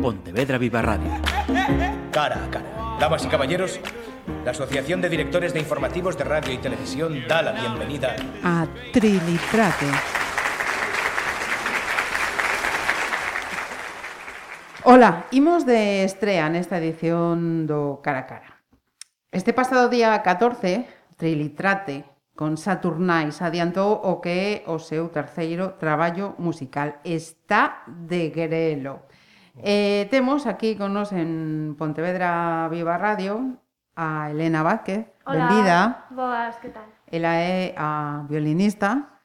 Pontevedra Viva Radio. Cara a cara. Damas y caballeros, la Asociación de Directores de Informativos de Radio y Televisión da la bienvenida a Trilitrate. Ola, imos de estrea nesta edición do Cara a Cara. Este pasado día 14, Trilitrate con Saturnais adiantou o que é o seu terceiro traballo musical. Está de grelo. Eh, temos aquí con nos en Pontevedra Viva Radio a Elena Vázquez. Hola, Benvida. boas, que tal? Ela é a violinista.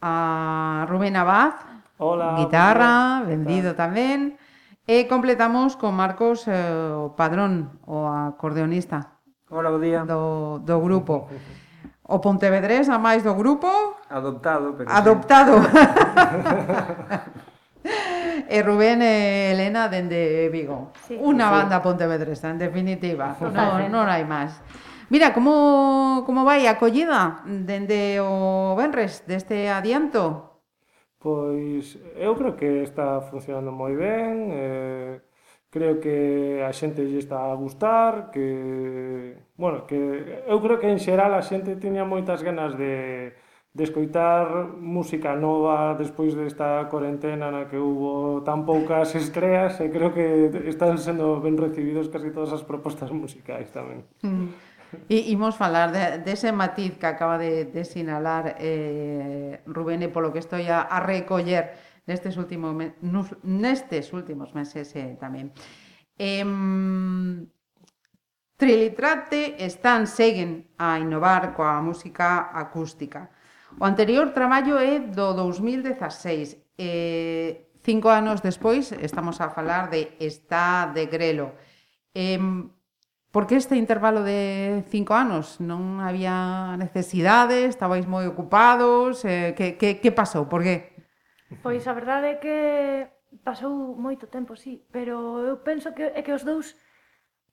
A Rubén Abad, Hola, guitarra, vendido tamén. E completamos con Marcos eh, o Padrón, o acordeonista. Hola, bo día. Do, do grupo. O pontevedrés, a máis do grupo... Adoptado. Pero... Adoptado. e Rubén e Elena dende Vigo. Sí. Unha sí. banda pontevedresa, en definitiva. Non, non hai máis. Mira, como, como vai a acollida dende o Benres deste adianto? Pois eu creo que está funcionando moi ben, eh, creo que a xente lle está a gustar, que, bueno, que eu creo que en xeral a xente tiña moitas ganas de, de escoitar música nova despois desta cuarentena na que hubo tan poucas estreas e creo que están sendo ben recibidos casi todas as propostas musicais tamén. Mm. E imos falar de, dese de matiz que acaba de, de sinalar eh, Rubén e polo que estou a, a recoller nestes, último, nestes últimos meses eh, tamén. Eh, Trilitrate están seguen a innovar coa música acústica O anterior traballo é do 2016. Eh, cinco anos despois estamos a falar de Está de Grelo. Eh, por que este intervalo de cinco anos? Non había necesidades? Estabais moi ocupados? Eh, que, que, que pasou? Por que? Pois a verdade é que pasou moito tempo, sí, pero eu penso que é que os dous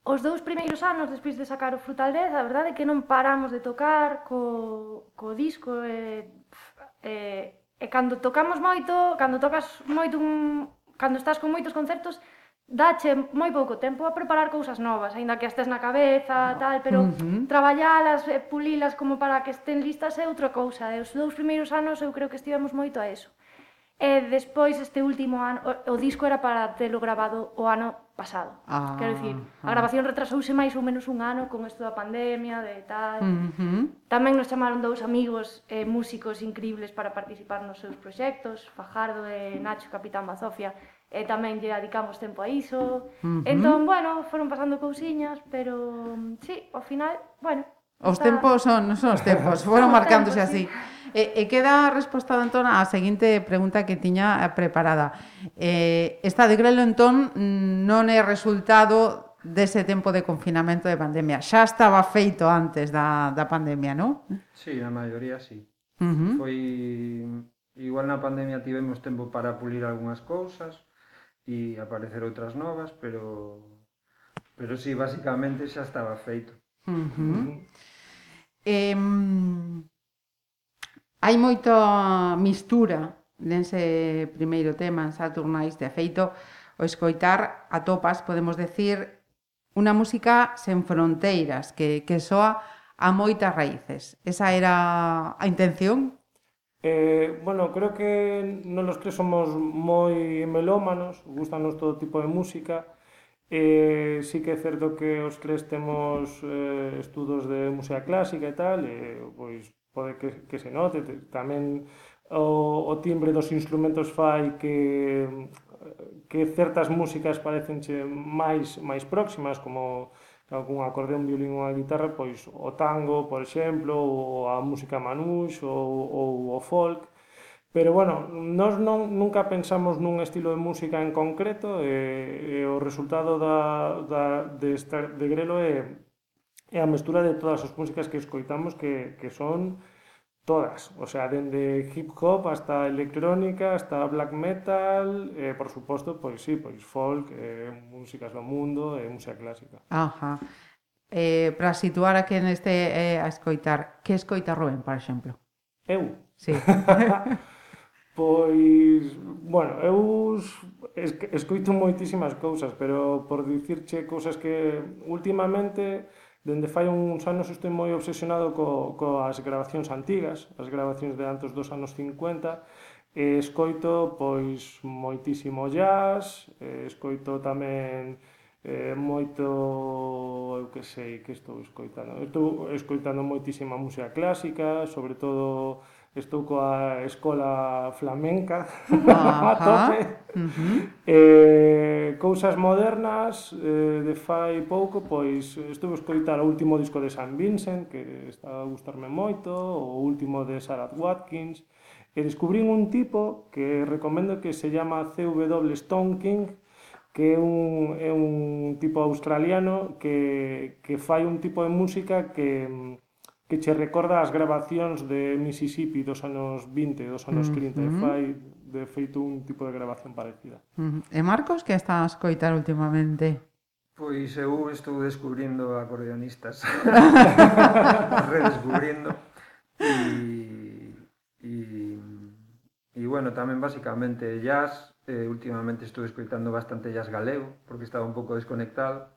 Os dous primeiros anos despois de sacar o Frutal 10, a verdade é que non paramos de tocar co, co disco e, e, e cando tocamos moito, cando tocas moito un, cando estás con moitos concertos, dache moi pouco tempo a preparar cousas novas, aínda que as na cabeza, tal, pero uh -huh. traballalas, pulilas como para que estén listas é outra cousa. E os dous primeiros anos eu creo que estivemos moito a eso. E despois este último ano o, o disco era para telo grabado o ano pasado. Ah, Quero dicir, ah. a grabación retrasouse máis ou menos un ano con isto da pandemia, de tal. Uh -huh. Tamén nos chamaron dous amigos eh, músicos increíbles para participar nos seus proxectos, Fajardo e Nacho Capitán Bazofia, e tamén lle dedicamos tempo a iso. Uh -huh. Entón, bueno, foron pasando cousiñas, pero mm, sí, ao final, bueno, Os está... tempos son, non son os tempos, foron marcándose así. Sí. E, e queda a resposta do Antón á seguinte pregunta que tiña eh, preparada. Eh, esta de Grelo, entón, non é resultado dese tempo de confinamento de pandemia. Xa estaba feito antes da, da pandemia, non? Sí, a maioría sí. Uh -huh. Foi... Igual na pandemia tivemos tempo para pulir algunhas cousas e aparecer outras novas, pero pero sí, basicamente xa estaba feito. Uh -huh. Uh -huh. Eh, Hai moita mistura dense primeiro tema en Saturnais, de feito, o escoitar a topas, podemos decir, unha música sen fronteiras, que, que soa a moitas raíces. Esa era a intención? Eh, bueno, creo que non los tres somos moi melómanos, gustanos todo tipo de música, Eh, sí que é certo que os tres temos eh, estudos de música clásica e tal, e, eh, pois pode que, que se note, tamén o, o timbre dos instrumentos fai que que certas músicas parecenche máis máis próximas como algún acordeón, violín ou a guitarra, pois o tango, por exemplo, ou a música manús ou, ou o folk. Pero, bueno, nós non, nunca pensamos nun estilo de música en concreto e, e o resultado da, da, de, estar, de Grelo é é a mestura de todas as músicas que escoitamos que, que son todas, o sea, dende hip hop hasta electrónica, hasta black metal, eh, por suposto, pois sí, pois folk, eh, músicas do mundo e eh, música clásica. Ajá. Eh, para situar a quen este eh, a escoitar, que escoita Rubén, por exemplo? Eu? Sí. pois, bueno, eu escoito moitísimas cousas, pero por dicirche cousas que últimamente Dende fai uns anos estou moi obsesionado co, coas grabacións antigas, as grabacións de antes dos anos 50, e escoito pois moitísimo jazz, escoito tamén eh, moito, eu que sei, que estou escoitando? Estou escoitando moitísima música clásica, sobre todo estou coa escola flamenca, a tope, uh -huh. Eh, cousas modernas eh, de fai pouco, pois estuve a escoitar o último disco de San Vincent, que está a gustarme moito, o último de Sarah Watkins, e descubrín un tipo que recomendo que se chama CW Stone King, que é un, é un tipo australiano que, que fai un tipo de música que, que che recorda as grabacións de Mississippi dos anos 20, dos anos 30, mm -hmm. fai de feito un tipo de grabación parecida. Uh -huh. E Marcos, que estás coitar últimamente? Pois eu estou descubrindo acordeonistas, redescubrindo, e, e, e bueno, tamén basicamente jazz, eh, últimamente estou escoitando bastante jazz galego, porque estaba un pouco desconectado,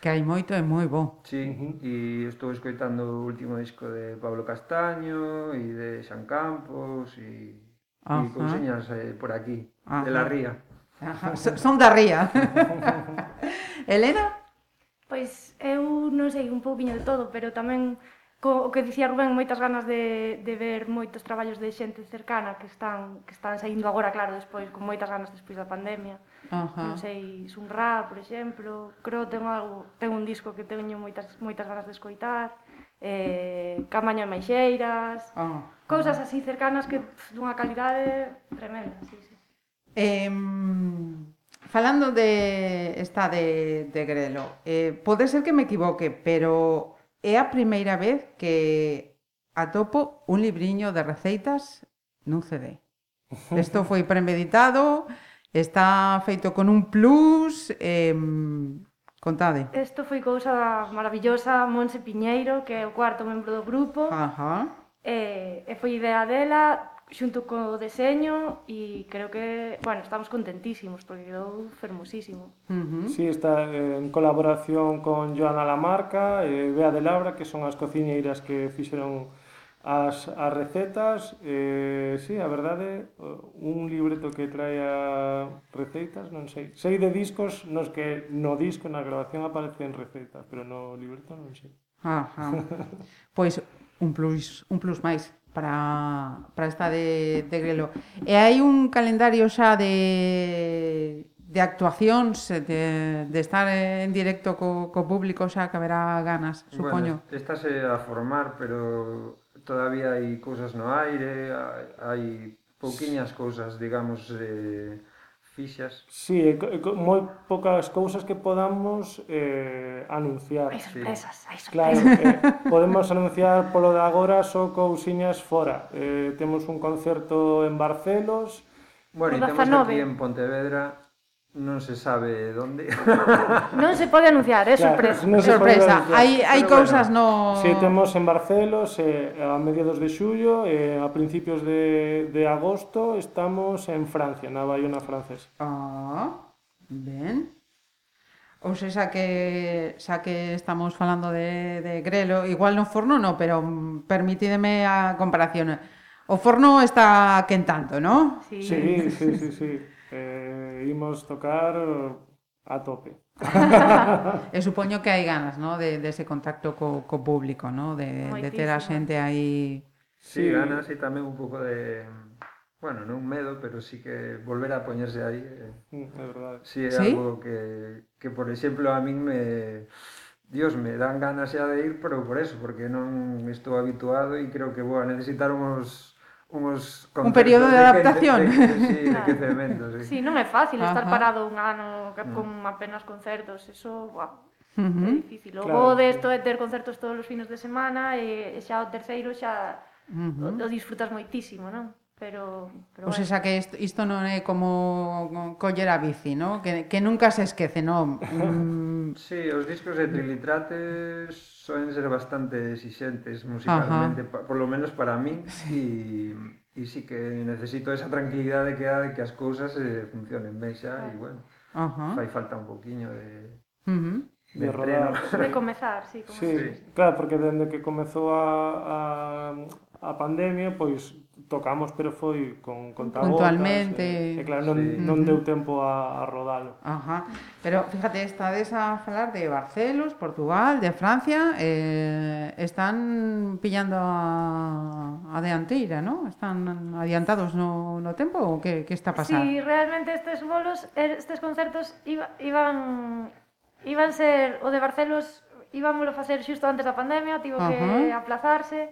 Que hai moito e moi bo. Sí, uh -huh. e estou escoitando o último disco de Pablo Castaño e de Xan Campos e Uh cousiñas eh, por aquí, Ajá. de la ría. Ajá. Son da ría. Elena? Pois eu non sei un pouquiño de todo, pero tamén co, o que dicía Rubén, moitas ganas de, de ver moitos traballos de xente cercana que están que están saindo agora, claro, despois, con moitas ganas despois da pandemia. Ajá. Non sei, Sunra, por exemplo, creo ten algo, ten un disco que teño moitas moitas ganas de escoitar. Eh, Camaña Maixeiras, oh, ah, cousas así cercanas que pff, dunha calidade tremenda, sí, sí. Eh, falando de esta de, de Grelo, eh, pode ser que me equivoque, pero É a primeira vez que atopo un libriño de receitas nun CD. Isto foi premeditado, está feito con un plus, eh, contade. Isto foi cousa maravillosa, Monse Piñeiro, que é o cuarto membro do grupo. Ajá. E, e foi idea dela, xunto co deseño e creo que, bueno, estamos contentísimos porque quedou fermosísimo. Uh -huh. Sí, está en colaboración con Joana Lamarca e Bea de Labra, que son as cociñeiras que fixeron as, as recetas. Eh, sí, a verdade, un libreto que traia receitas, non sei. Sei de discos nos que no disco, na grabación aparecen receitas, pero no libreto non sei. Ajá. Pois un plus, un plus máis para, para esta de, de Grelo. E hai un calendario xa de, de actuacións, de, de estar en directo co, co público xa que haberá ganas, supoño. Bueno, estás eh, a formar, pero todavía hai cousas no aire, hai pouquiñas cousas, digamos, eh, fixas. Sí, moi pocas cousas que podamos eh, anunciar. Hai sorpresas, sí. hai sorpresas. Claro, eh, podemos anunciar polo de agora só cousiñas fora. Eh, temos un concerto en Barcelos. Bueno, e temos aquí en Pontevedra Non se sabe onde. non se pode anunciar, é claro, sorpresa. Non sorpresa. Hai hai cousas bueno, no Si sí, temos en Barcelos eh, a mediados de xullo e eh, a principios de de agosto estamos en Francia, na Bayona francesa. Ah, ben. Ou se xa que xa que estamos falando de de Grelo, igual no forno no, pero permitídeme a comparación. O forno está quentando, ¿no? Sí, sí, sí, sí. sí eh, imos tocar eh, a tope. e supoño que hai ganas, ¿no? de, de ese contacto co, co público, ¿no? de, Moitísimo. de ter a xente aí... Sí, sí, ganas e tamén un pouco de... Bueno, non medo, pero sí que volver a poñerse aí. Eh. Mm, é verdade. Sí, é ¿Sí? algo que, que, por exemplo, a min me... Dios, me dan ganas xa de ir, pero por eso, porque non estou habituado e creo que vou a necesitar uns unhos un período de adaptación. De, de, de, sí, de que ah. sí. sí, non é fácil Ajá. estar parado un ano mm. con apenas concertos, eso, buah, Uh -huh. É difícil. O claro, de isto é ter concertos todos os fines de semana eh, e, e xa o terceiro xa uh -huh. o, o disfrutas moitísimo, non? pero, pero o bueno. sea que isto, isto non é como coller a bici, no? Que, que nunca se esquece, no? Mm... sí, os discos de trilitrates soen ser bastante exigentes musicalmente, pa, por lo menos para mí sí. e, e sí que necesito esa tranquilidade que de que as cousas eh, funcionen ben xa, e bueno, Ajá. fai falta un poquinho de... Uh -huh. De, de rodar. De comezar, sí, como sí, sí. Claro, porque dende que comezou a, a, a pandemia, pois tocamos, pero foi con contagotas. Puntualmente. E, e claro, non, sí. non deu tempo a, a rodalo. Ajá. Pero fíjate, estades a falar de Barcelos, Portugal, de Francia, eh, están pillando a, a deanteira, ¿no? Están adiantados no, no tempo ou que, que está pasando? Sí, realmente estes bolos, er, estes concertos iba, iban iban ser o de Barcelos íbamoslo facer xusto antes da pandemia, tivo uh que aplazarse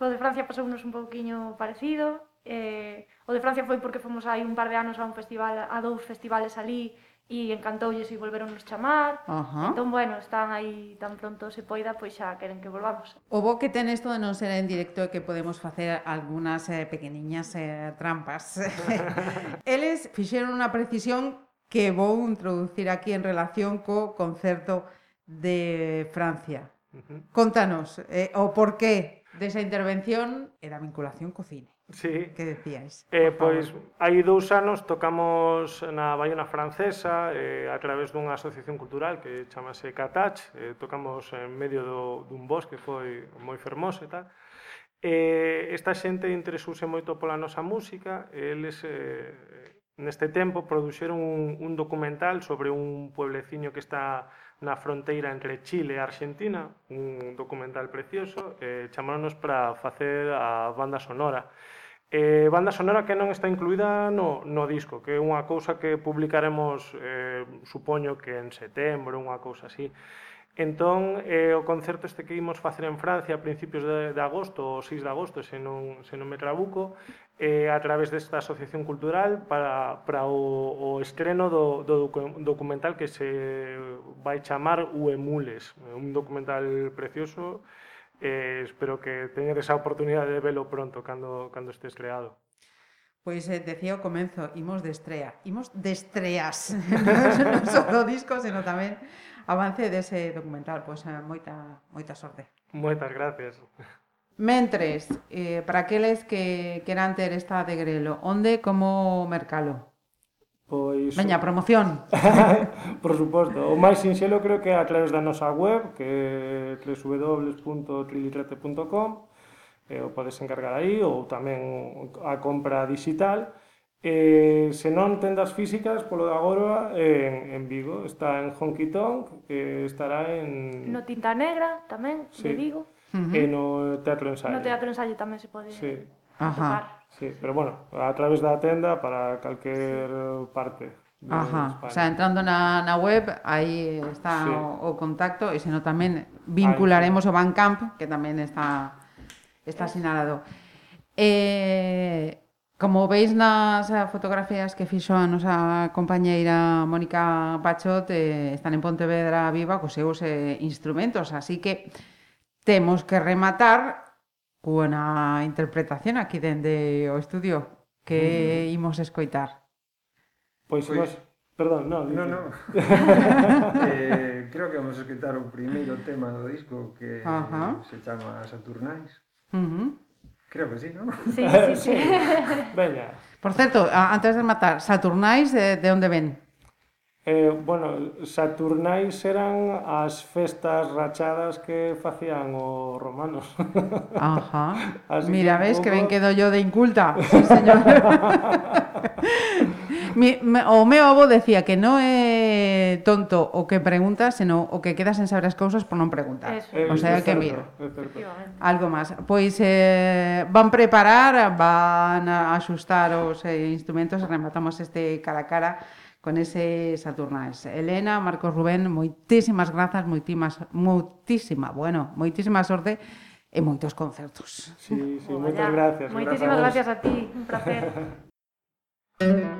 Co de Francia pasounos un pouquiño parecido. Eh, o de Francia foi porque fomos hai un par de anos a un festival, a dous festivales alí e encantoulles e volveronnos chamar. Uh -huh. Entón, bueno, están aí tan pronto se poida, pois xa queren que volvamos. O bo que ten isto de non ser en directo é que podemos facer algunhas eh, pequeniñas eh, trampas. Eles fixeron unha precisión que vou introducir aquí en relación co concerto de Francia. Uh -huh. Contanos eh, o porqué desa intervención e da vinculación co cine. Sí. Que decíais? Eh, pois hai dous anos tocamos na Baiona Francesa eh, a través dunha asociación cultural que chamase Catach, eh, tocamos en medio do, dun bosque que foi moi fermoso e tal. Eh, esta xente interesouse moito pola nosa música, eles eh, neste tempo produxeron un, un documental sobre un puebleciño que está na fronteira entre Chile e Argentina, un documental precioso, eh, chamaronos para facer a banda sonora. Eh, banda sonora que non está incluída no, no disco, que é unha cousa que publicaremos, eh, supoño que en setembro, unha cousa así. Entón, eh, o concerto este que imos facer en Francia a principios de, de agosto, o 6 de agosto, se non, se non me trabuco, eh, a través desta asociación cultural para, para o, o estreno do, do documental que se vai chamar Uemules, un documental precioso, eh, espero que teñedes a oportunidade de velo pronto cando, cando este estreado. Pois eh, decía o comenzo, imos de estrea, imos de estreas, non, non só do disco, senón tamén avance dese documental. Pois eh, moita, moita sorte. Moitas gracias. Mentres, eh, para aqueles que queran ter esta de grelo, onde como mercalo? Pois... Veña, promoción. Por suposto. O máis sinxelo creo que é a través da nosa web, que é www.trilitrate.com, eh, o podes encargar aí, ou tamén a compra digital, Eh, se non tendas físicas, polo de agora, en, en Vigo. Está en Honky Tonk, eh, estará en... No Tinta Negra, tamén, sí. de Vigo. Uh -huh. E no Teatro Ensayo. No Teatro Ensayo tamén se pode sí. Ajá. Sí, pero bueno, a través da tenda para calquer sí. parte. Ajá, o sea, entrando na, na web, aí está sí. o, o contacto, e senón tamén vincularemos o Bandcamp, que tamén está está sinalado. Eh, Como veis nas fotografías que fixo a nosa compañeira Mónica Pachot, eh, están en Pontevedra Viva cos seus eh, instrumentos, así que temos que rematar cunha interpretación aquí dende o estudio que mm. imos escoitar. Pois, pois nos... Perdón, non. No, no. eh, creo que vamos a escoitar o primeiro tema do disco que Ajá. se chama Saturnais. Uh -huh. Creo que sí, non? Sí, sí, sí. sí. Veña. Por certo, antes de matar, Saturnais de, de onde ven? Eh, bueno, Saturnais eran as festas rachadas que facían os romanos. Ajá. Así Mira, que ves poco... que ben quedo yo de inculta. Sí, señor. Mi, me, o meu avó decía que non é tonto o que preguntas, senón o que quedas en saber as cousas por non preguntar. Eso. O sea, é que mira. Algo máis. Pois eh, van preparar, van a axustar os eh, instrumentos e rematamos este cara a cara con ese Saturnais. Elena, Marcos Rubén, moitísimas grazas, moitísimas, moitísima, bueno, moitísima sorte e moitos concertos. Sí, sí, moitas gracias. Moitísimas gracias a, gracias a ti, un placer.